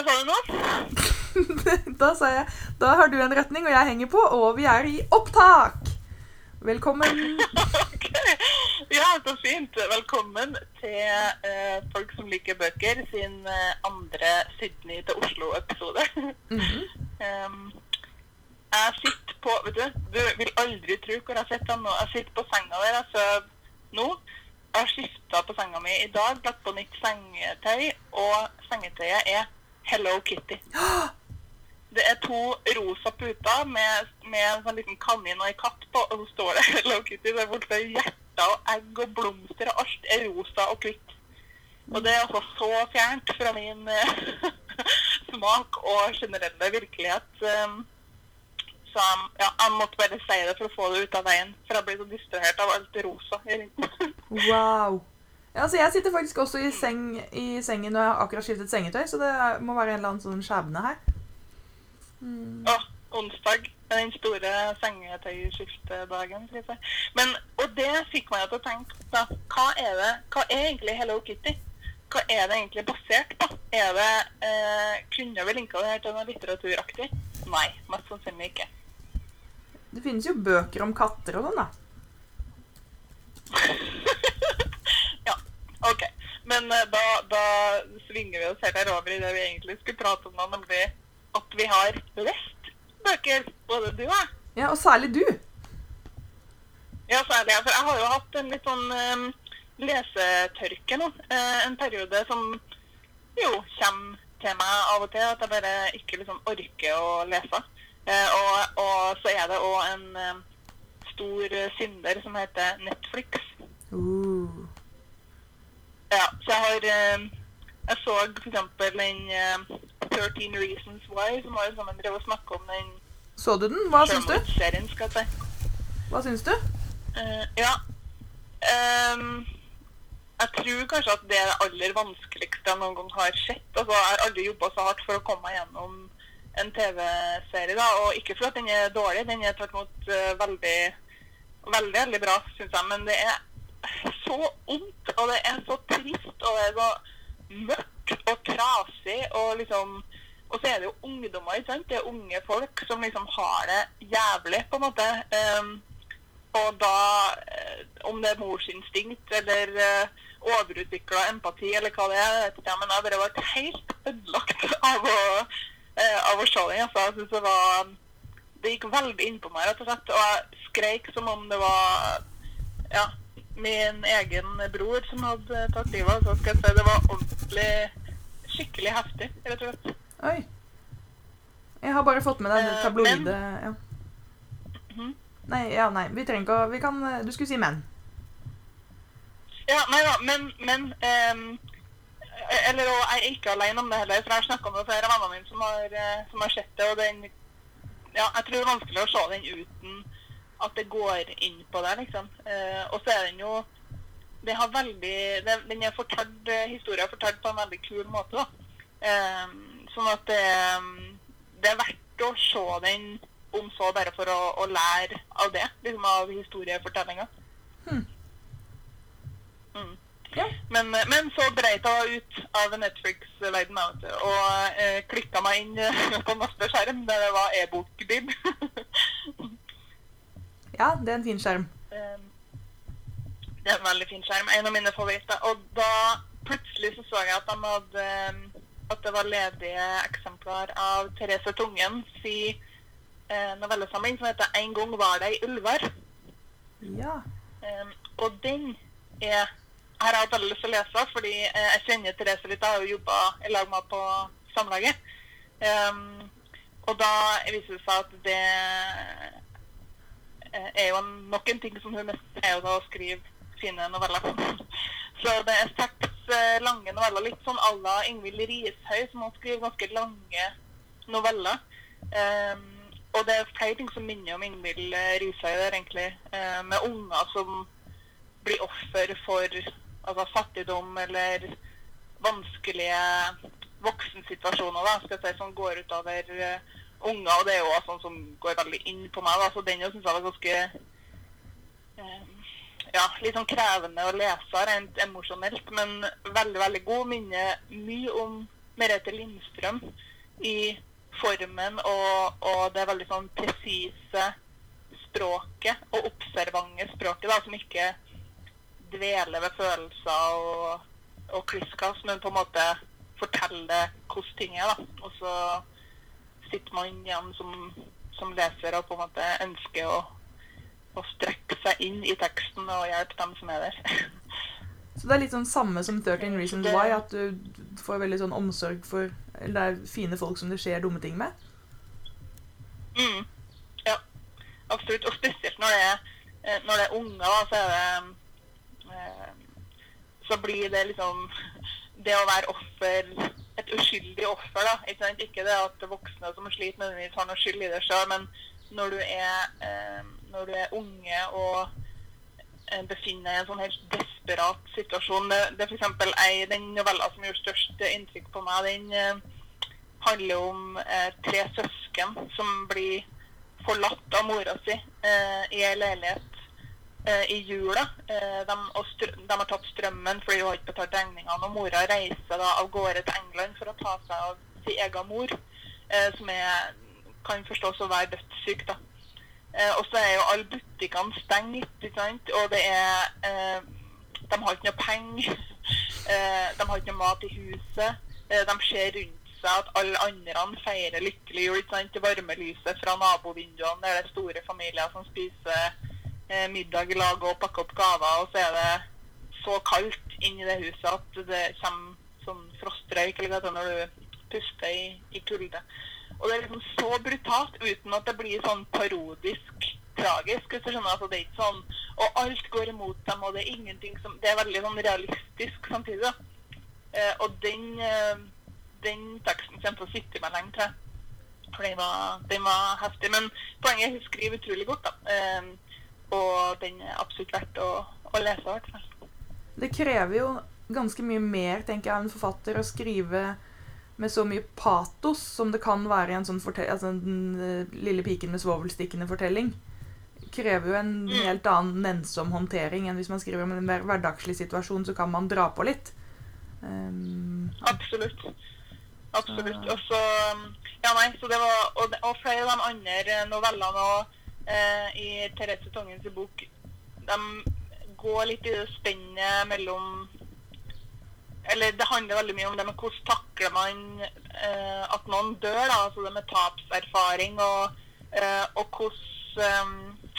Hva sa du nå? da sa jeg Da har du en retning, og jeg henger på, og vi er i opptak! Velkommen. Ok. Ja, så fint. Velkommen til uh, Folk som liker bøker sin uh, andre Sydney til Oslo-episode. Mhm. Um, jeg sitter på Vet du, du vil aldri tro hvor jeg sitter nå. Jeg sitter på senga der jeg sover nå. Jeg har skifta på senga mi i dag, lagt på nytt sengetøy, og sengetøyet er Hello Kitty. Det er to rosa puter med, med en sånn liten kanin og en katt på, og så står det Hello Kitty. Det er borte hjerter og egg og blomster, og alt er rosa og hvitt. Og det er altså så fjernt fra min eh, smak og generelle virkelighet. Um, så um, ja, jeg måtte bare si det for å få det ut av veien, for jeg blir så distrahert av alt det rosa. Wow. Ja, altså jeg sitter faktisk også i, seng, i sengen og jeg har akkurat skiftet sengetøy, så det må være en eller annen sånn skjebne her. Mm. Onsdag er den store sengetøyskiftedagen. Men, og det fikk meg til å tenke da, hva er det, hva er egentlig Hello Kitty? Hva er det egentlig basert på? Er det, eh, Kunne vi linka det her til noe litteraturaktig? Nei, mest sannsynlig ikke. Det finnes jo bøker om katter og sånn, da. OK. Men eh, da, da svinger vi oss heller over i det vi egentlig skulle prate om nå, nemlig at vi har lest bøker, både du og jeg. Ja, og særlig du. Ja, særlig. jeg. For jeg har jo hatt en litt sånn um, lesetørke nå. Uh, en periode som jo kommer til meg av og til, at jeg bare ikke liksom orker å lese. Uh, og, og så er det òg en um, stor synder som heter Netflix. Uh. Ja, så jeg har um, Jeg så for eksempel den um, 13 Reasons Why, som var sammen drevet og snakka om den Så du den? Hva syns du? serien, skal jeg si. Hva syns du? Uh, ja. Um, jeg tror kanskje at det er det aller vanskeligste jeg noen gang har sett. Altså, jeg har aldri jobba så hardt for å komme meg gjennom en TV-serie. da, Og ikke fordi at den er dårlig, den er tvert imot uh, veldig, veldig veldig bra, syns jeg. Men det er så ondt, og det er så trist, og det er så mørkt og trasig. og liksom og så er det jo ungdommer, ikke sant? Det er unge folk som liksom har det jævlig, på en måte. Um, og da, eh, om det er morsinstinkt eller uh, overutvikla empati eller hva det er, jeg vet ikke, men jeg bare ble helt ødelagt av å, uh, av å se den. Altså. Jeg synes det var Det gikk veldig innpå meg, rett og slett. Og jeg skreik som om det var ja, min egen bror som hadde tatt livet av Så skal jeg si. Det var ordentlig skikkelig heftig, rett og slett. Oi. Jeg har bare fått med deg det Eh, tabloide ja. Mhm. Nei, ja, nei, vi trenger ikke å Vi kan Du skulle si men. Ja, nei da, men, men um, Eller og jeg er ikke alene om det heller, for jeg har snakka med flere av vennene mine som har, eh, som har sett det, og den Ja, jeg tror det er vanskelig å se den uten at det går inn på det, liksom. Eh, og så er den jo det har veldig, det, Den er fortalt, eh, historien er fortalt på en veldig kul måte. da. Eh, sånn at det, det er verdt å se den om så bare for å, å lære av det, liksom av historiefortellinga. Hmm. Mm. Ja. Men, men så breit jeg ut av Netflix-verden og eh, klikka meg inn på neste skjerm, der det var e-bok-bib. Ja, det er en fin skjerm. Um, det er en veldig fin skjerm. En av mine favoritter. Og da plutselig så så jeg at de hadde um, at det var ledige eksemplar av Therese Tungen si eh, novellesamling som heter 'En gang var det ei ulver'. Ja. Um, og den er her har jeg veldig lyst til å lese, fordi eh, jeg kjenner Therese litt. Jeg har jo jobba i lag med på Samlaget. Um, og da viser det seg at det er jo nok en ting som hun mestrer, er å skrive sine noveller. Så det er seks eh, lange noveller, litt sånn à la Ingvild Rishøi, som har skriver ganske lange noveller. Um, og det er flere ting som minner om Ingvild eh, Rishøi der, egentlig. Uh, med unger som blir offer for altså, fattigdom eller vanskelige voksensituasjoner da, skal jeg si, som går utover uh, unger. Og det er jo også sånn som går veldig inn på meg. da, Så den syns jeg var ganske eh, ja, litt sånn krevende å lese rent emosjonelt, men veldig veldig god. Minner mye om Merete Lindstrøm i formen og, og det veldig sånn presise språket og observante språket, da, som ikke dveler ved følelser og, og kliskas, men på en måte forteller hvordan ting er. da. Og så sitter man igjen som, som leser og på en måte ønsker å, å strekke seg inn i teksten og hjelpe dem som er der. Så det er litt sånn samme som 13 Reasons Why, at du får veldig sånn omsorg for Eller det er fine folk som det skjer dumme ting med? Mm. Ja, absolutt. Og spesielt når det er, eh, når det er unger, så er det eh, Så blir det liksom Det å være offer Uskyldig offer, da. Ikke, sant? ikke det at voksne som sliter, nødvendigvis har noe skyld i det sjøl, men når du er eh, når du er unge og eh, befinner deg i en sånn helt desperat situasjon. Det, det er f.eks. ei den novella som gjorde størst inntrykk på meg. Den eh, handler om eh, tre søsken som blir forlatt av mora si eh, i ei leilighet i jula. Eh, de, str de har tatt strømmen fordi hun har ikke betalt regningene. Og mora reiser da av gårde til England for å ta seg av sin egen mor, eh, som er, kan forstås å være dødssyk. da. Eh, og så er jo alle butikkene stengt, ikke sant? og det er eh, De har ikke noe penger. Eh, de har ikke noe mat i huset. Eh, de ser rundt seg at alle andre feirer lykkelig jul. ikke sant? Det fra nabovinduene. Det er store familier som spiser eh, middag i og pakker opp gaver. Og så er det så kaldt inni det huset at det kommer sånn frostrøyk eller hva når du puster i, i kulde. Og det er liksom så brutalt uten at det blir sånn parodisk tragisk. hvis du skjønner, altså Det er ikke sånn Og alt går imot dem, og det er ingenting som Det er veldig sånn realistisk samtidig. da. Eh, og den, eh, den teksten kommer til å sitte meg lenge til. For den var, den var heftig. Men poenget er at hun skriver utrolig godt, da. Eh, og den er absolutt verdt å, å lese, i hvert fall. Det krever jo ganske mye mer, tenker jeg, av en forfatter å skrive med så mye patos som det kan være i en sånn altså den eh, lille piken med svovelstikkene-fortelling. Krever jo en Mm. helt annen nennsom håndtering enn hvis man skriver om en mer hverdagslig situasjon, så kan man dra på litt. Um, Absolutt. Absolutt. Så- Og så Ja, nei, så det var Og, og flere av de andre novellene og, i Therese Tongens bok, de går litt i det spennet mellom Eller det handler veldig mye om det med hvordan takler man eh, at noen dør, da. Altså det med tapserfaring og, eh, og hvordan eh,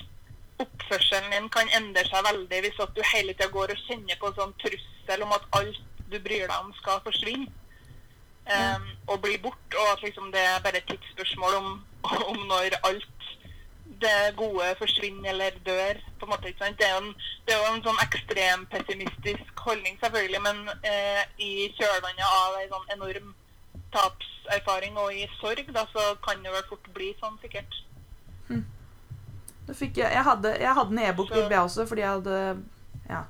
oppførselen din kan endre seg veldig hvis at du hele tida går og kjenner på en sånn trussel om at alt du bryr deg om, skal forsvinne. Um, og bli borte, og at liksom det er bare et tidsspørsmål om, om når alt det gode forsvinner eller dør. på en måte, ikke sant? Det er jo en, det er jo en sånn ekstrempessimistisk holdning, selvfølgelig, men eh, i kjølvannet av en sånn enorm tapserfaring og i sorg, da, så kan det vel fort bli sånn, sikkert. fikk jeg, jeg, hadde, jeg hadde en e-bok-klubb, Så- jeg også, fordi jeg hadde Ja,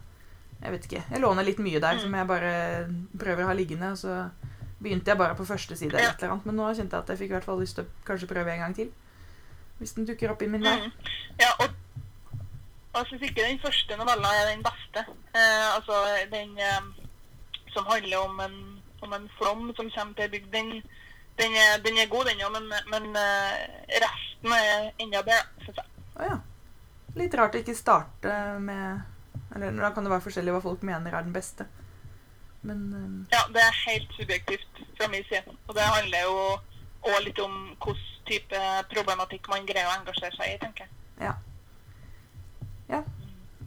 jeg vet ikke. Jeg låner litt mye der Mm. som jeg bare prøver å ha liggende. Så begynte jeg bare på første side, eller et eller annet, men nå kjente jeg at jeg fikk i hvert fall lyst til å kanskje prøve en gang til. Hvis den dukker opp i min vei. Mm. Ja, og, og jeg syns ikke den første novella er den beste. Eh, altså den eh, som handler om en, om en flom som kommer til ei bygd. Den, den, den er god, den òg, men, men eh, resten er enda bedre, syns jeg. Å ja. Litt rart å ikke starte med Eller da kan det være forskjellig hva folk mener er den beste. Men Ja, det er helt subjektivt fra min side. Og det handler jo òg litt om hvilken type problematikk man greier å engasjere seg i, tenker jeg. eh, ja. Ja.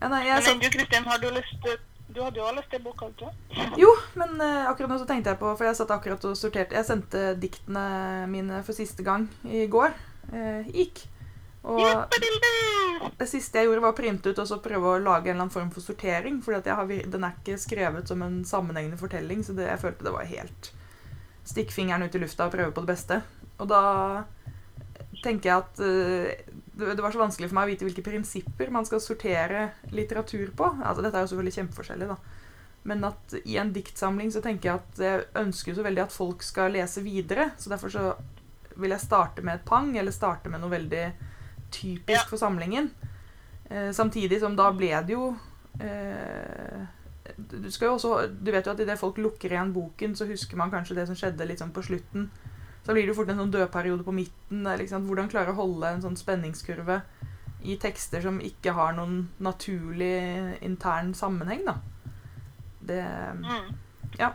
ja nei, jeg Men du Kristin, har du lyst til Du hadde jo lest en bok, hadde du jo, men uh, akkurat nå så tenkte jeg på For jeg satt akkurat og sorterte Jeg sendte diktene mine for siste gang i går. Uh, gikk. Og det siste jeg gjorde, var å printe ut og så prøve å lage en eller annen form for sortering. For den er ikke skrevet som en sammenhengende fortelling, så det, jeg følte det var helt Stikk fingeren ut i lufta og prøve på det beste. Og da tenker jeg at eh, det, det var så vanskelig for meg å vite hvilke prinsipper man skal sortere litteratur på. Altså, dette er jo selvfølgelig kjempeforskjellig, da. Men at i en diktsamling så tenker jeg at jeg ønsker så veldig at folk skal lese videre. Så derfor så vil jeg starte med et pang, eller starte med noe veldig typisk Ja. for samlingen. Eh, samtidig som da ble det jo eh, du skal jo også Du vet jo at idet folk lukker igjen boken, så husker man kanskje det som skjedde litt sånn på slutten. Så blir det jo fort en sånn dødperiode på midten. sant? Hvordan klare å holde en sånn spenningskurve i tekster som ikke har noen naturlig intern sammenheng, da. Det Ja.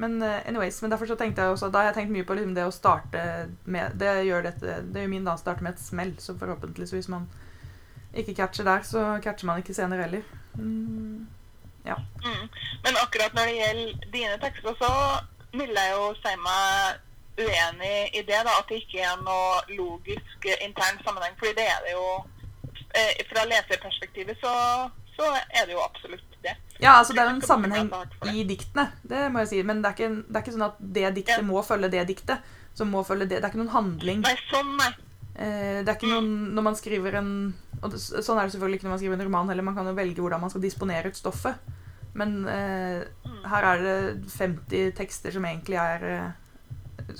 Men eh, anyways, men derfor så tenkte jeg også Da har jeg tenkt mye på liksom det å starte med Det gjør, dette, det gjør min da starte med et smell, så forhåpentligvis hvis man ikke catcher der, så catcher man ikke senere heller. Mm. Mm. Men akkurat når det gjelder dine tekster, så vil jeg jo si meg uenig i det. da, At det ikke er noe logisk eh, intern sammenheng. fordi det er det jo eh, Fra leserperspektivet så, så er det jo absolutt det. Ja, altså det er jo en sammenheng i diktene, det må jeg si. Men det er ikke, det er ikke sånn at det diktet må følge det diktet. Som må følge det. Det er ikke noen handling. Nei, sånn, nei. Eh, det er ikke noen Når man skriver en Og sånn er det selvfølgelig ikke når man skriver en roman heller. Man kan jo velge hvordan man skal disponere ut stoffet. Men eh, Mm. her er det 50 tekster som egentlig er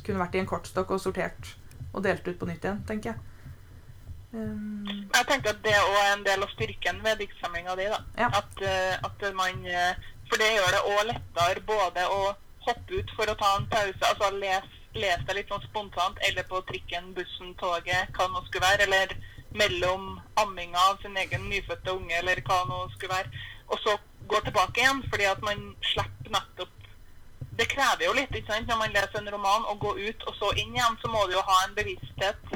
Kunne vært i en kortstokk og sortert og delt ut på nytt igjen, tenker jeg. Um, Jeg tenker at det òg er en del av styrken ved diktsamlinga di. Ja. At, eh, at man eh, For det gjør det òg lettere både å hoppe ut for å ta en pause, altså lese les det litt sånn spontant, eller på trikken, bussen, toget, hva det nå skulle være, eller mellom amminga av sin egen nyfødte unge, eller hva det nå skulle være, og så gå tilbake igjen, fordi at man slipper nettopp det krever jo litt ikke sant? når man leser en roman, å gå ut og så inn igjen. Så må du jo ha en bevissthet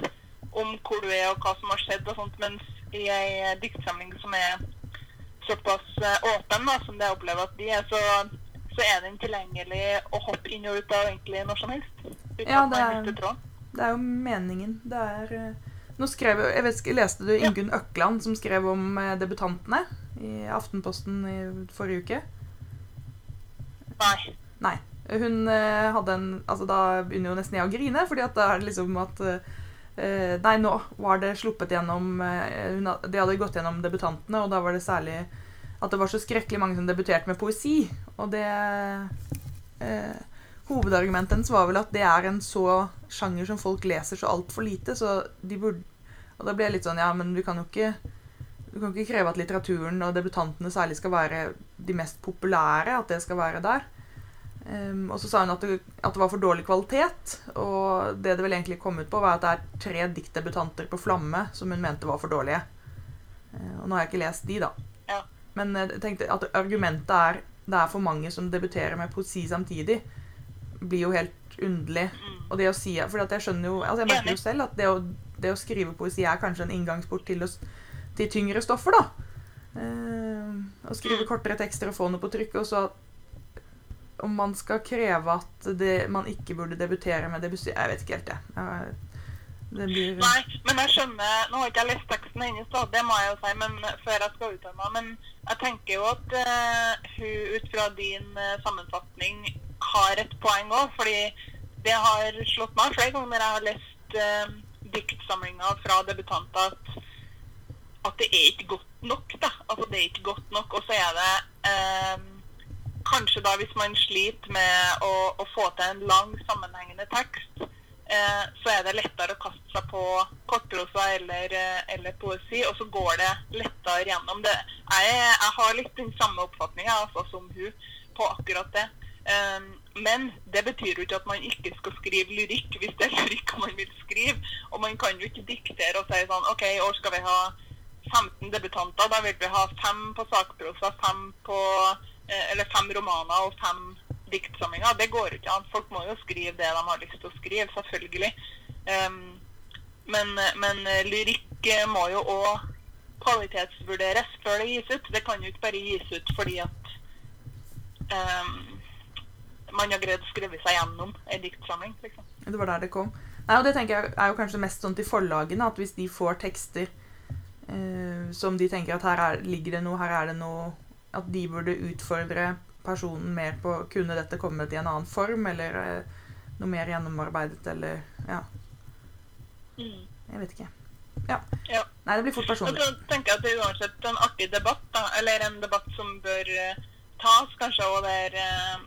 om hvor du er og hva som har skjedd. og sånt, Mens i ei diktsamling som er såpass eh, åpen da, som det jeg opplever at de er, så, så er den tilgjengelig å hoppe inn og ut av egentlig når som helst. Uten Ja, det er- det er jo meningen. Det er eh, Nå skrev jeg vet, Leste du Ja. Økland som skrev om eh, debutantene i Aftenposten i forrige uke? Nei. Nei. Hun eh, hadde en Altså, da begynner jo nesten jeg å grine, fordi at da er det liksom at eh, Nei, nå var det sluppet gjennom eh, hun, De hadde gått gjennom debutantene, og da var det særlig at det var så skrekkelig mange som debuterte med poesi. Og det eh, Hovedargumentet hennes var vel at det er en så sjanger som folk leser så altfor lite, så de burde Og da ble jeg litt sånn Ja, men du kan jo ikke du kan ikke kreve at litteraturen og debutantene særlig skal være de mest populære. At det skal være der. Ehm, og så sa hun at det, at det var for dårlig kvalitet. Og det det vel egentlig kom ut på, var at det er tre diktdebutanter på Flamme som hun mente var for dårlige. Uh, og nå har jeg ikke lest de, da. Ja. Men eh, jeg tenkte at argumentet er det er for mange som debuterer med poesi samtidig, blir jo helt underlig. Mm. Og det å si For jeg skjønner jo altså Jeg merker jo selv at det å, det å skrive poesi er kanskje en inngangsport til, å, til tyngre stoffer, da. Uh, å skrive Mm. kortere tekster og få noe på trykk. Og så om man skal kreve at det, man ikke burde debutere med debut... Jeg vet ikke helt, jeg. blir Nei, men jeg skjønner Nå har ikke jeg lest teksten hennes, da, det må jeg jo si, men før jeg skal uttale meg. Men jeg tenker jo at uh, hun ut fra din uh, sammenfatning har et poeng òg. Fordi det har slått meg flere ganger når jeg har lest uh, diktsamlinga fra debutanter at, at det er ikke godt nok. da. Altså det er ikke godt nok. Og så er det eh, kanskje da hvis man sliter med å, å få til en lang, sammenhengende tekst, eh, så er det lettere å kaste seg på kortprosa eller, eh, eller poesi, og så går det lettere gjennom det. Jeg, jeg har litt den samme oppfatninga altså, som hun på akkurat det. Um, men det betyr jo ikke at man ikke skal skrive lyrikk hvis det er lyrikk man vil skrive. Og man kan jo ikke diktere og si sånn OK, i år skal vi ha 15 debutanter. Da vil vi ha fem på sakprosa, fem på Eller fem romaner og fem diktsamlinger. Det går ikke an. Folk må jo skrive det de har lyst til å skrive, selvfølgelig. Um, men, men eh, lyrikk eh, må jo òg kvalitetsvurderes før det gis ut. Det kan jo ikke bare gis ut fordi at um, man har greid å skrive seg gjennom en diktsamling. liksom. Det var der det kom. Nei, og det tenker jeg er jo kanskje mest sånn til forlagene, at hvis de får tekster eh, som de tenker at her er, ligger det noe, her er det noe At de burde utfordre personen mer på kunne dette kommet i en annen form, eller eh, noe mer gjennomarbeidet, eller Ja, jeg vet ikke. Ja. Ja. Nei, det blir fort Og personlig. så tenker jeg at det er uansett en artig debatt, da, eller en debatt som bør eh, tas, kanskje, og der eh,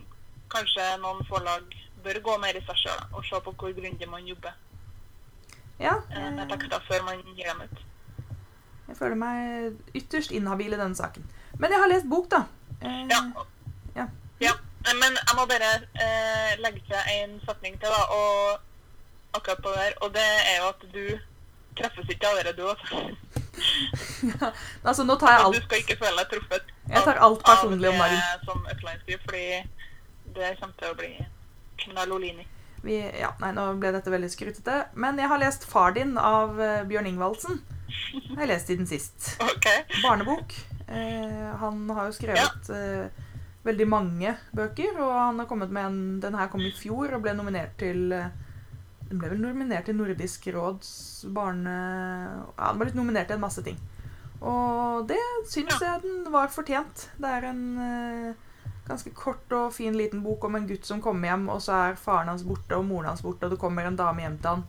kanskje noen forlag bør gå mer i seg sjøl og se på hvor grundig man jobber Ja, eh, med eh, tekster før man gir dem ut. jeg føler meg ytterst inhabil i denne saken. Men jeg har lest bok, da. Eh, Ja, Men jeg må bare eh, legge til en setning til, da, og akkurat på der. Og det er jo at du treffes ikke av dere, du også. altså, nå tar jeg alt. Du skal ikke føle deg truffet Jeg tar alt personlig om dagen. som fordi det kommer til å bli knallolini. Vi, ja, nei, nå ble dette veldig skrutete. Men jeg har lest 'Far din' av eh, Bjørn Ingvaldsen. Jeg har lest siden sist. Okay. Barnebok. Eh, han har jo skrevet eh, veldig mange bøker, og han har kommet med en Den her kom i fjor og ble nominert til eh, Den ble vel nominert til Nordisk råds barne... Ja, den var litt nominert til en masse ting. Og det syns jeg den var fortjent. Det er en eh, ganske kort og fin liten bok om en gutt som kommer hjem, og så er faren hans borte og moren hans borte, og det kommer en dame hjem til han.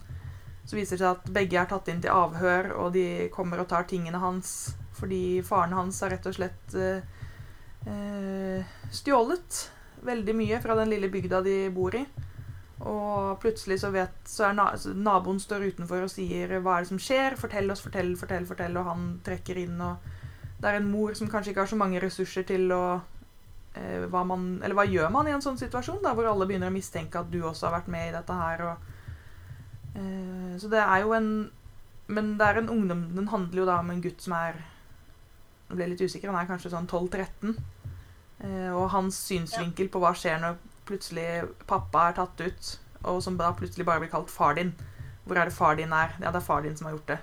Så viser det seg at begge er tatt inn til avhør, og de kommer og tar tingene hans fordi faren hans har rett og slett eh, eh, stjålet veldig mye fra den lille bygda de bor i. Og plutselig så vet så er na naboen står utenfor og sier 'Hva er det som skjer?' 'Fortell oss, fortell, fortell', fortell. Og han trekker inn, og det er en mor som kanskje ikke har så mange ressurser til å eh, hva, man, eller hva gjør man i en sånn situasjon, da, hvor alle begynner å mistenke at du også har vært med i dette her? Og, eh, så det er jo en Men det er en ungdom Den handler jo da om en gutt som er Nå ble litt usikker, han er kanskje sånn 12-13. Eh, og hans synsvinkel på hva skjer når plutselig pappa er tatt ut, og som da plutselig bare blir kalt far din. Hvor er det far din er? Ja, det er far din som har gjort det.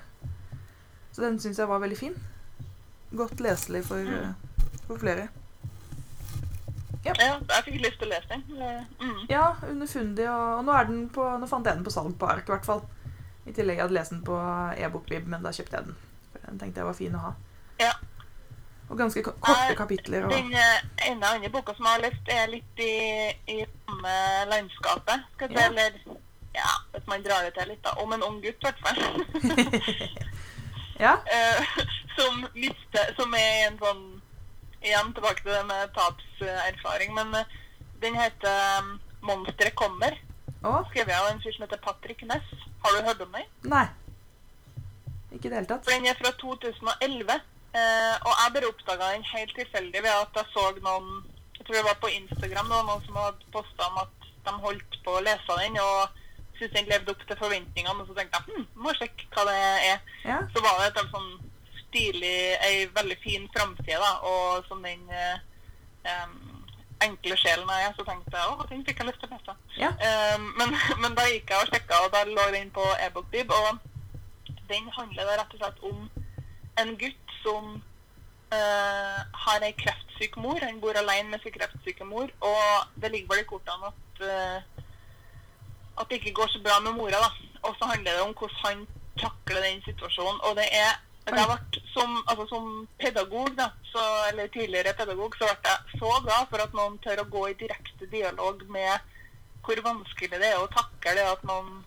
Så den syns jeg var veldig fin. Godt leselig for, eh, for flere. Ja, jeg fikk lyst til å lese den. Mm. Ja, underfundig, og, og nå, er den på, nå fant jeg den på salg på ark, i hvert fall. I tillegg hadde lest den på e-bokbib, men da kjøpte jeg den. Den tenkte jeg var fin å ha. Ja. Og ganske korte kapitler. Og, Den eh, ene andre boka som jeg har lest, er litt i, i samme landskapet. Skal jeg si, Ja. eller ja, hvis man drar det til litt, da. Om en ung gutt, i hvert fall. ja, Eh, som miste, Som er en sånn Igjen tilbake til det med tapserfaring. Men eh, den heter um, 'Monsteret kommer'. og Skrevet av en fyr som heter Patrick Ness. Har du hørt om den? Nei. Ikke i det hele tatt. For den er fra 2011. Eh, og jeg bare oppdaga den helt tilfeldig ved at jeg så noen Jeg tror det var på Instagram det var noen som hadde posta om at de holdt på å lese den og syntes den levde opp til forventningene. Og så tenkte jeg hm, må sjekke hva det er. Ja, Så var det et sånn stilig, ei veldig fin framside, da. Og som den em, enkle sjelen jeg er, så tenkte jeg å, den fikk jeg lyst til å lese. Ja. Em, men, men da gikk jeg og sjekka, og da lå den på e-bokbib. Og den handler da rett og slett om en gutt som eh, har ei kreftsyk mor. Han bor alene med sin kreftsyke mor, og det ligger vel i kortene at eh, at det ikke går så bra med mora. da. Og så handler det om hvordan han takler den situasjonen. Og det er det vært, som, altså, som pedagog, da, så, eller tidligere pedagog, så ble jeg så glad for at noen tør å gå i direkte dialog med hvor vanskelig det er å takle at noen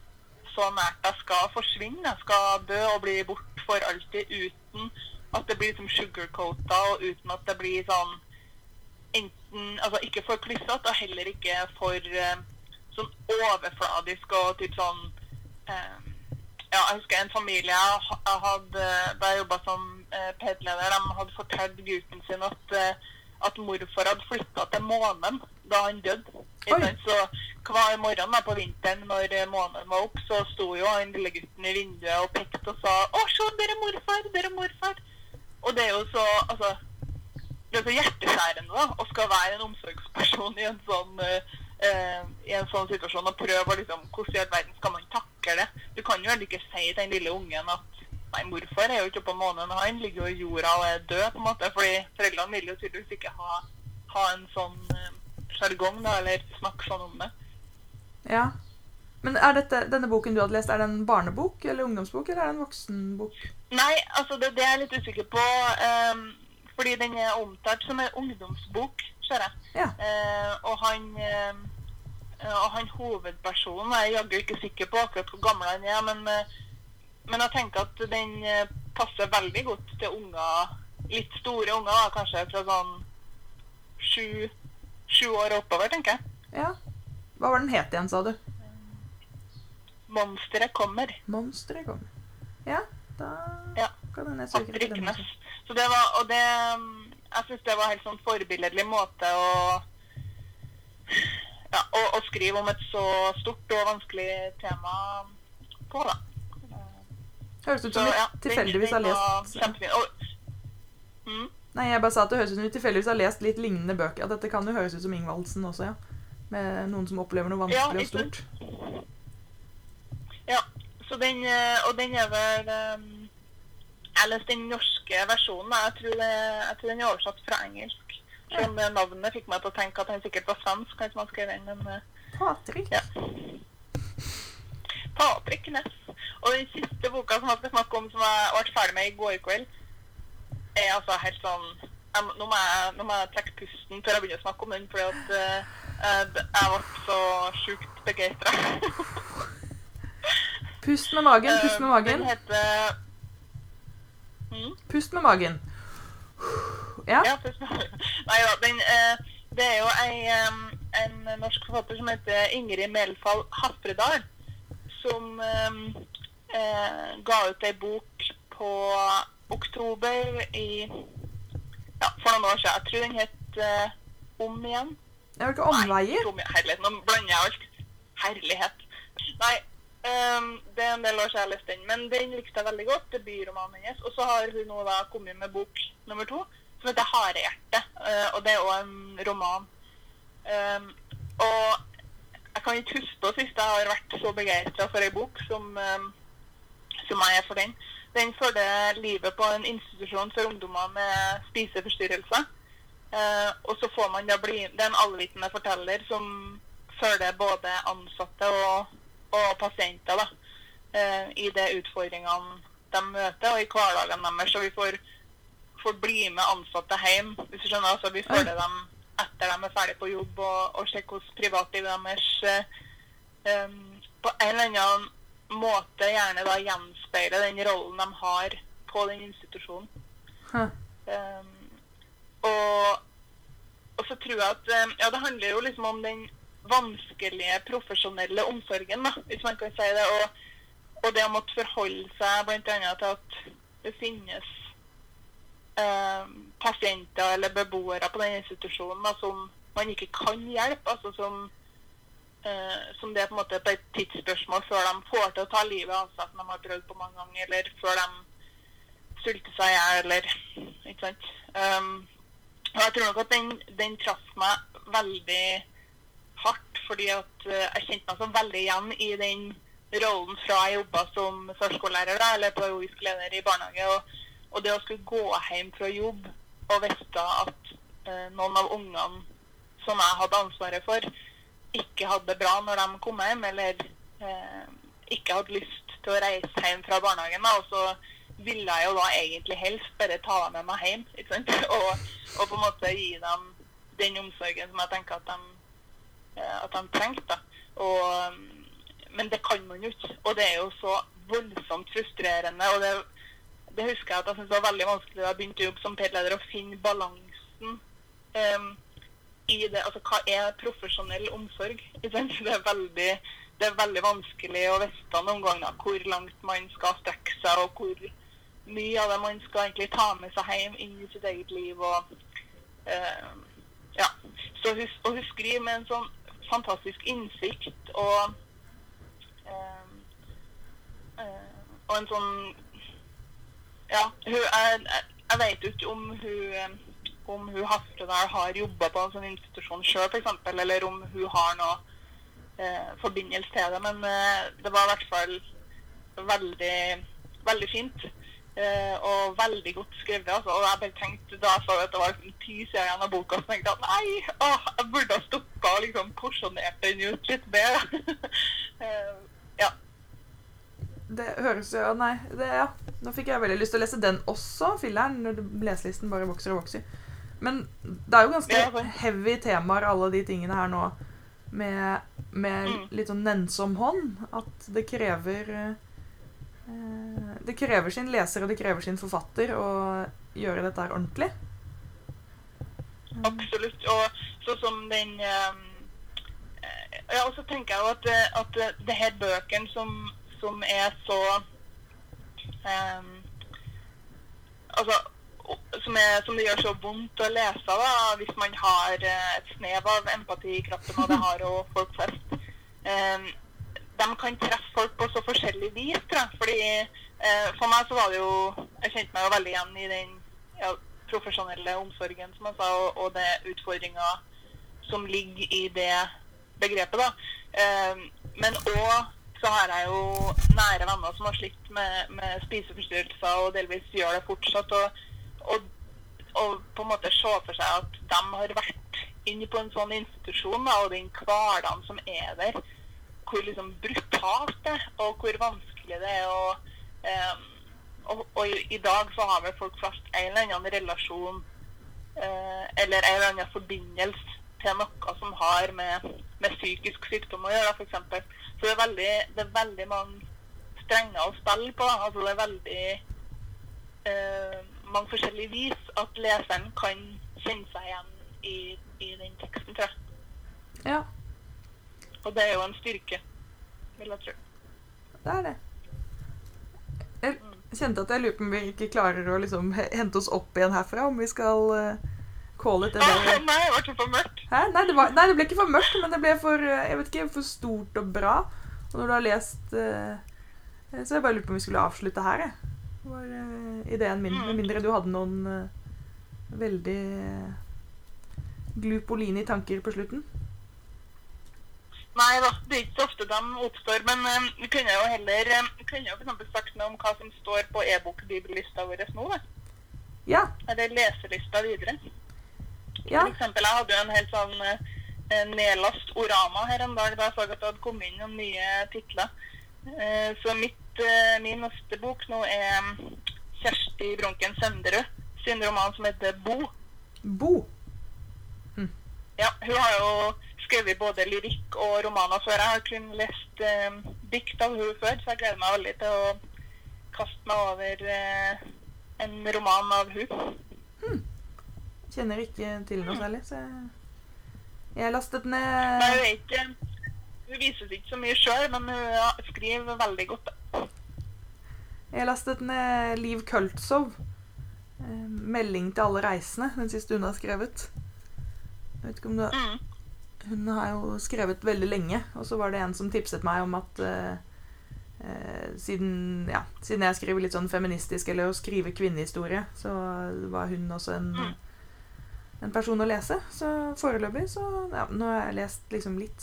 så nært deg skal forsvinne, skal dø og bli bort for alltid uten at det blir som sugarcoata, og uten at det blir sånn enten Altså ikke for klissete, og heller ikke for eh, sånn overfladisk og typ sånn eh, Ja, jeg husker en familie jeg hadde da jeg jobba som eh, PED-leder, de hadde fortalt gutten sin at, eh, at morfar hadde flytta til månen da han døde. Så hver morgen da, på vinteren når eh, månen var opp, så sto jo han lille gutten i vinduet og pekte og sa 'Å, se, der er morfar! Der er morfar!' Og det er jo så Altså det er så hjerteskjærende da, å skal være en omsorgsperson i en sånn eh, eh, i en sånn situasjon og prøve liksom Hvordan i all verden skal man takle det? Du kan jo heller ikke si til den lille ungen at Nei, morfar er jo ikke på månen, han ligger jo i jorda og er død, på en måte. Fordi foreldrene vil jo tydeligvis ikke ha, ha en sånn eh, sjargong, da, eller snakke sånn om det. ja. Men er dette, denne boken du hadde lest, er det en barnebok eller ungdomsbok, eller er det en voksenbok? Nei, altså det, det er jeg litt usikker på. Um, fordi den er omtalt som en ungdomsbok, ser jeg. Ja. Uh, og han uh, og han hovedpersonen er jeg jaggu ikke sikker på akkurat hvor gammel han er, men, uh, men jeg tenker at den passer veldig godt til unger, litt store unger, da, kanskje fra sånn sju, sju år oppover, tenker jeg. Ja. Hva var den het igjen, sa du? Monsteret kommer. Monsteret kommer. Ja, da Ja. kan hende jeg søker etter dem også. Så det var, og det mm, Jeg syns det var helt sånn forbilledlig måte å ja, å, å skrive om et så stort og vanskelig tema på, da. Høres ut som vi ja, tilfeldigvis har lest. Og, mm, Nei, jeg bare sa at det høres ut som vi tilfeldigvis har lest litt lignende bøker. At dette kan jo høres ut som Ingvaldsen også, ja. Med noen som opplever noe Ja, vanskelig og ikke sant? stort. Den, eh, og den er vel um, Jeg leste den norske versjonen. Jeg tror, det, jeg tror den er oversatt fra engelsk. Selv om navnet fikk meg til å tenke at den sikkert var svensk. Kanskje man skrev den, men... Patrick. Ja. Patrick Ness. Og den siste boka som jeg skal snakke om, som jeg ble ferdig med i går kveld, er altså helt sånn jeg, nå, må jeg, nå må jeg trekke pusten før jeg begynner å snakke om den, fordi at uh, jeg ble så sjukt begeistra. Pust med magen, pust med magen. Den heter mm? Pust med magen. Ja. Ja, pust med magen. Nei da, den eh, Det er jo ei, en norsk forfatter som heter Ingrid Melfall Hafredal, som eh, ga ut ei bok på oktober i Ja, for noen år siden. Jeg tror den het eh, Om igjen. Det er jo ikke omveier. Nei, Om. Herlighet, nå blander jeg alt. Herlighet. Nei, em, det er en del år siden jeg leste den, men den likte jeg veldig godt. Debutromanen hennes. Og så har hun nå da kommet med bok nummer to, som heter 'Harehjerte'. Uh, og det er òg en roman. Um, og jeg kan ikke huske på sist jeg har vært så begeistra for ei bok som, um, som jeg er for den. Den følger livet på en institusjon for ungdommer med spiseforstyrrelser. Uh, og så får man da bli Det er en allvitende forteller som følger både ansatte og, og pasienter da, eh, i de utfordringene de møter, og i hverdagen deres. Så vi får, får bli med ansatte hjem. hvis du skjønner. Altså, vi følger dem etter de er ferdig på jobb, og, og sjekker hvordan privatlivet deres um, på en eller annen måte gjerne da gjenspeiler den rollen de har på den institusjonen. Um, og, og så tror jeg at um, Ja, det handler jo liksom om den vanskelige profesjonelle omsorgen, da, hvis man kan si det. Og, og det å måtte forholde seg bl.a. til at det finnes eh, pasienter eller beboere på den institusjonen da, som man ikke kan hjelpe. altså som eh, som det er på en måte et tidsspørsmål før de får til å ta livet av seg som de har prøvd på mange ganger, eller før de sulter seg i hjel, eller Ikke sant. Um, og jeg tror nok at den, den traff meg veldig hardt, fordi at eh, jeg kjente meg så veldig igjen i den rollen fra jeg jobba som førskolelærer eller pedagogisk leder i barnehage. Og, og det å skulle gå hjem fra jobb og vite at eh, noen av ungene som jeg hadde ansvaret for, ikke hadde det bra når de kom hjem, eller eh, ikke hadde lyst til å reise hjem fra barnehagen. Da, og så ville jeg jo da egentlig helst bare ta dem med meg hjem. Ikke? Og, og på en måte gi dem den omsorgen som jeg tenker at de, at de trengte. Og, mm, men det kan man jo ikke. Og det er jo så voldsomt frustrerende. og det, det husker jeg at jeg syntes var veldig vanskelig da jeg begynte å jobbe som PED-leder, å finne balansen um, i det. Altså hva er profesjonell omsorg? Det er veldig det er veldig vanskelig å vite noen ganger hvor langt man skal strekke seg, og hvor mye av det man skal egentlig ta med seg hjem inn i sitt eget liv. og um, ja. Så hun, og hun skriver med en sånn fantastisk innsikt og eh, eh, og en sånn Ja, hun, jeg, jeg, vet ikke om hun om hun Hafredal har jobba på en sånn institusjon sjøl, f.eks., eller om hun har noe eh, forbindelse til det. Men eh, det var i hvert fall veldig, veldig fint. Eh, og veldig godt skrevet. Altså. Og jeg bare tenkte da jeg så at det var liksom ti sider igjen av boka, så tenkte jeg at nei, å, jeg burde ha stoppa og liksom porsjonert den ut litt bedre. eh, ja. Det høres jo Nei, det, ja. Nå fikk jeg veldig lyst til å lese den også, filleren, når leselisten bare vokser og vokser. Men det er jo ganske Ja, heavy temaer, alle de tingene her nå, med, med Mm. litt sånn nennsom hånd. At det krever eh, Det krever sin leser og det krever sin forfatter å gjøre dette her ordentlig. Absolutt. Og sånn som den eh, Ja, og så tenker jeg jo at, at det her bøkene som, som er så um, Altså, som, er, som det gjør så vondt å lese da, hvis man har eh, et snev av empati i kroppen, og det har jo folk flest. Um, de kan treffe folk på så forskjellig vis, tror jeg. Fordi uh, For meg så var det jo Jeg kjente meg jo veldig igjen i den ja, profesjonelle omsorgen, som jeg sa, og, og det utfordringa som ligger i det begrepet. da. Eh, men òg så har jeg jo nære venner som har slitt med, med spiseforstyrrelser og delvis gjør det fortsatt. Og, og, og, på en måte se for seg at de har vært inne på en sånn institusjon, da, og den hverdagen som er der, hvor liksom brutalt det er, og hvor vanskelig det er. å eh, og, og i, i, dag så har vel folk flest en eller annen relasjon eh, eller en eller annen forbindelse til noe som har med, med psykisk sykdom å gjøre, f.eks. Så det er, veldig, det er veldig mange strenger å spille på. Altså det er veldig eh, mange forskjellige vis at leseren kan kjenne seg igjen i, i den teksten, tror jeg. Ja. Og det er jo en styrke, vil jeg tro. Det er det. Kjente at jeg lurer på om vi ikke klarer å liksom hente oss opp igjen herfra. Om vi skal uh, calle det der. Nei, det ble for mørkt. Nei det, var, nei, det ble ikke for mørkt, men det ble for eh, jeg vet ikke, for stort og bra. Og når du har lest uh, Så jeg bare lurte på om vi skulle avslutte her, jeg. Det var uh, ideen min. Med mindre du hadde noen veldig Glupolini-tanker på slutten. Nei da, det er ikke så ofte de oppstår. Men um, vi kunne jo heller um, kunne jo for sagt noe om hva som står på e-bok-bibellista vår nå. Da. Ja. Eller leselista videre. Ja. For eksempel, jeg hadde jo en helt sånn uh, nedlast orama her en dag da jeg så at det hadde kommet inn noen nye titler. Uh, så mitt, uh, min neste bok nå er um, Kjersti Bronken Sønderud sin roman som heter Bo. Bo? Hm. Ja, hun har jo skrevet både lyrikk og romaner før. Jeg har kun lest eh, dikt av henne før, så jeg gleder meg veldig til å kaste meg over eh, en roman av henne. Hmm. Kjenner ikke til noe særlig, så jeg, har lastet ned Nei, hun, ikke, hun vises ikke så mye sjøl, men hun skriver veldig godt. Jeg lastet ned Liv Kultsov. Eh, 'Melding til alle reisende', den siste hun har skrevet. Jeg vet ikke om du har mm. Hun har jo skrevet veldig lenge, og så var det en som tipset meg om at uh, uh, siden, ja, siden jeg skriver litt sånn feministisk, eller å skrive kvinnehistorie, så var hun også en, en person å lese. Så foreløpig så Ja, nå har jeg lest liksom litt.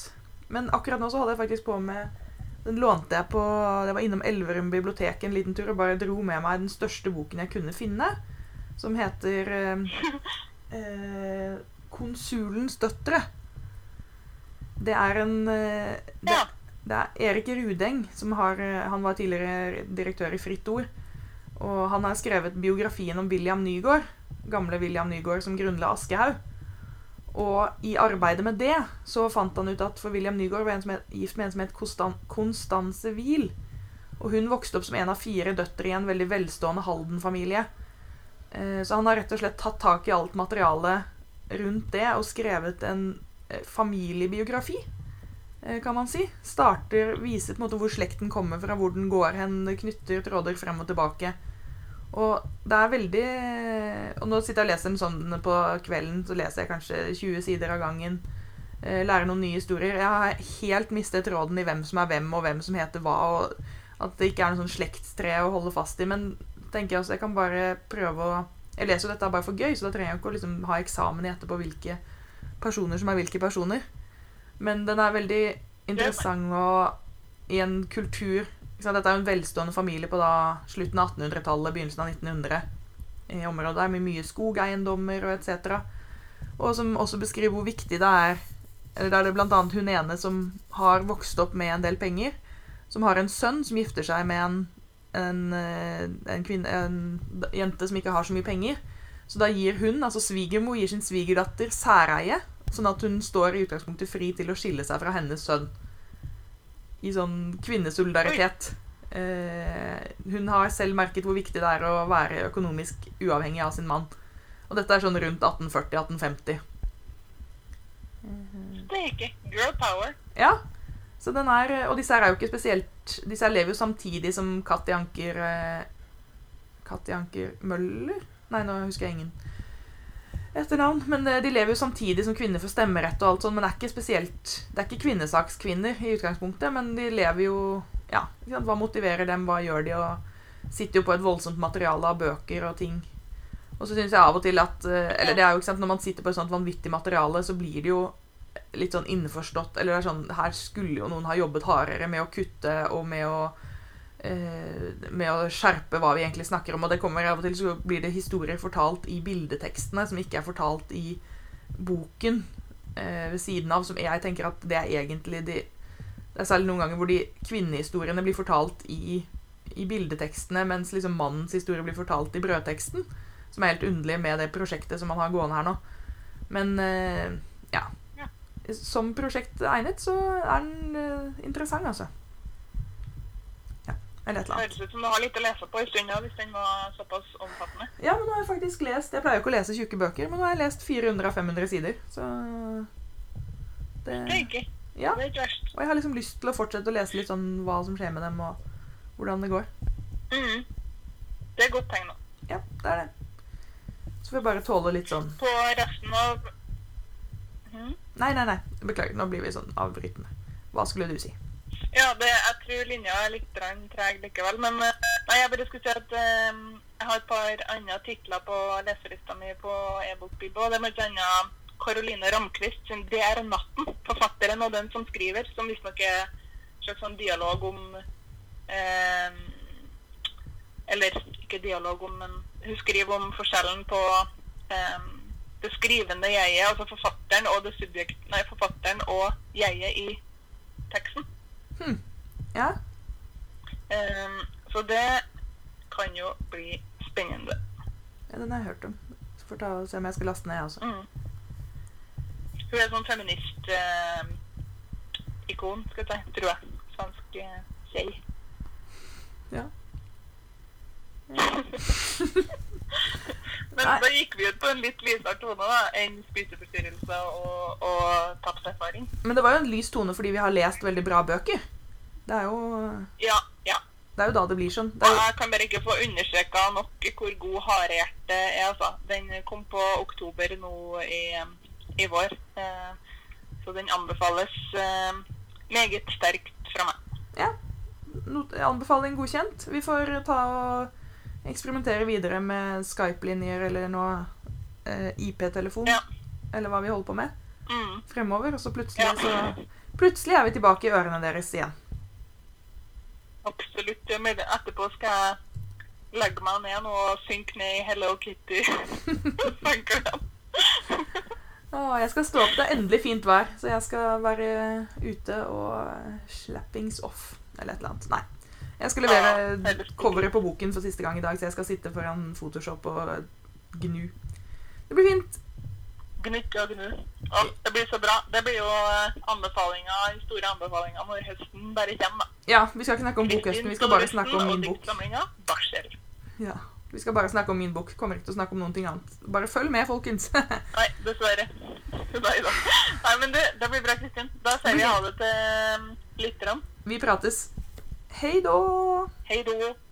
Men akkurat nå så hadde jeg faktisk på med Den lånte jeg på Jeg var innom Elverum bibliotek en liten tur og bare dro med meg den største boken jeg kunne finne, som heter eh, Konsulens døtre. Det er en det, ja. det er Erik Rudeng som har Han var tidligere direktør i Fritt Ord. Og han har skrevet biografien om William Nygaard. Gamle William Nygaard som grunnla Aschehoug. Og i arbeidet med det så fant han ut at for William Nygaard var en som het, gift med en som het Konstanse Wiel. Og hun vokste opp som en av fire døtre i en veldig velstående Halden-familie. Så han har rett og slett tatt tak i alt materialet rundt det og skrevet en familiebiografi, kan man si. Starter, Viser på en måte hvor slekten kommer fra, hvor den går hen, knytter tråder frem og tilbake. Og det er veldig Og nå sitter jeg og leser den sånn på kvelden, så leser jeg kanskje 20 sider av gangen. Lærer noen nye historier. Jeg har helt mistet tråden i hvem som er hvem, og hvem som heter hva. Og at det ikke er noe sånn slektstre å holde fast i. Men tenker jeg også, jeg kan bare prøve å Jeg leser jo dette bare for gøy, så da trenger jeg ikke å liksom ha eksamen i etterpå hvilke personer som er hvilke personer. Men den er veldig interessant og i en kultur Dette er jo en velstående familie på da slutten av 1800-tallet, begynnelsen av 1900. I området der med mye skogeiendommer og etc. Og som også beskriver hvor viktig det er eller det er det bl.a. hun ene som har vokst opp med en del penger. Som har en sønn som gifter seg med en, en, en, kvinne, en jente som ikke har så mye penger. Så da gir hun, altså svigermor, gir sin svigerdatter særeie. Sånn at hun står i utgangspunktet fri til å skille seg fra hennes sønn. I sånn kvinnesolidaritet. Eh, hun har selv merket hvor viktig det er å være økonomisk uavhengig av sin mann. Og dette er sånn rundt 1840-1850. Steike. Girl power. Ja. Så den er, og disse her er jo ikke spesielt Disse her lever jo samtidig som Katti Anker eh, Katti Anker Møller Nei, nå husker jeg ingen etternavn. Men eh, de lever jo samtidig som kvinner får stemmerett og alt sånt. Men det er ikke spesielt Det er ikke kvinnesakskvinner i utgangspunktet, men de lever jo Ja, hva motiverer dem, hva gjør de, og sitter jo på et voldsomt materiale av bøker og ting. Og så syns jeg av og til at eh, Eller det er jo ikke sant, når man sitter på et sånt vanvittig materiale, så blir det jo litt sånn innforstått Eller det er sånn Her skulle jo noen ha jobbet hardere med å kutte og med å med å skjerpe hva vi egentlig snakker om. Og det kommer av og til så blir det historier fortalt i bildetekstene som ikke er fortalt i boken eh, ved siden av. Som jeg tenker at det er egentlig de Det er særlig noen ganger hvor de kvinnehistoriene blir fortalt i, i bildetekstene, mens liksom mannens historie blir fortalt i brødteksten. Som er helt underlig med det prosjektet som man har gående her nå. Men eh, ja. Ja. Som prosjekt egnet, så er den eh, interessant, altså. Eller et eller annet. Høres ut som du har litt å lese på en stund hvis den var såpass omfattende. Ja, men nå har jeg faktisk lest Jeg pleier jo ikke å lese tjukke bøker, men nå har jeg lest 400 av 500 sider. Så det, Det er ikke. Ja. Det er ikke verst. Og jeg har liksom lyst til å fortsette å lese litt sånn hva som skjer med dem, og hvordan det går. Mm. Det er godt tegn. da. Ja, det er det. Så får jeg bare tåle litt sånn På resten av mm? Nei, nei, nei. Beklager, nå blir vi sånn avbrytende. Hva skulle du si? Ja, det, jeg tror linja er litt treg likevel. Men eh, nei, jeg bare skulle si at um, jeg har et par andre titler på leselista mi på e-bokbibba. Det er bl.a. Caroline Ramquist sin 'Det er natten'. Forfatteren og den som skriver. Som visstnok er en slags sånn dialog om um, Eller ikke dialog om, men hun skriver om forskjellen på um, det skrivende jeget, altså forfatteren og det subjekt, nei, forfatteren og jeget i teksten. Hm. Ja. Um, så det kan jo bli spennende. ja, den har jeg hørt om. Så får ta og se om jeg skal laste ned, jeg også. Mm. Hun er sånn feminist-ikon, skal jeg si, tror jeg. Svensk uh, jei. Ja. Men da gikk vi ut på en litt lysere tone da, enn spiseforstyrrelse og, og tapserfaring. Men det var jo en lys tone fordi vi har lest veldig bra bøker. Det er jo, Ja, ja. det er jo da det blir sånn. Det jo, jeg kan bare ikke få understreka nok hvor god Harehjerte er. altså. Den kom på oktober nå i, i vår. Eh, så den anbefales eh, meget sterkt fra meg. ja, anbefaling godkjent. Vi får ta og eksperimentere videre med Skype-linjer eller noe eh, IP-telefon. Ja. Eller hva vi holder på med Mm. fremover. Og så plutselig, Ja. så plutselig er vi tilbake i ørene deres igjen. Absolutt. Ja, men Etterpå skal jeg legge meg ned nå og synke ned i Hello Kitty. Sankeren. Å, jeg skal stå opp. Det er endelig fint vær, så jeg skal være ute og slappings off. Eller et eller annet. Nei. Jeg skal levere coveret på boken for siste gang i dag, så jeg skal sitte foran Photoshop og gnu. Det blir fint. Gnukke og gnu. Å, det blir så bra. Det blir jo anbefalinga, anbefalinger, store anbefalinger når høsten bare kommer. da. Ja, vi skal ikke snakke om bokhøsten, vi skal bare snakke om min bok. Ja, Vi skal bare snakke om min bok. Kommer ikke til å snakke om noen ting annet. Bare følg med, folkens. Nei, dessverre. Nei da. Nei, men det, det blir bra, Kristin. Da sier vi ha det til um, lytterne. Vi prates. Hei då! Hei då.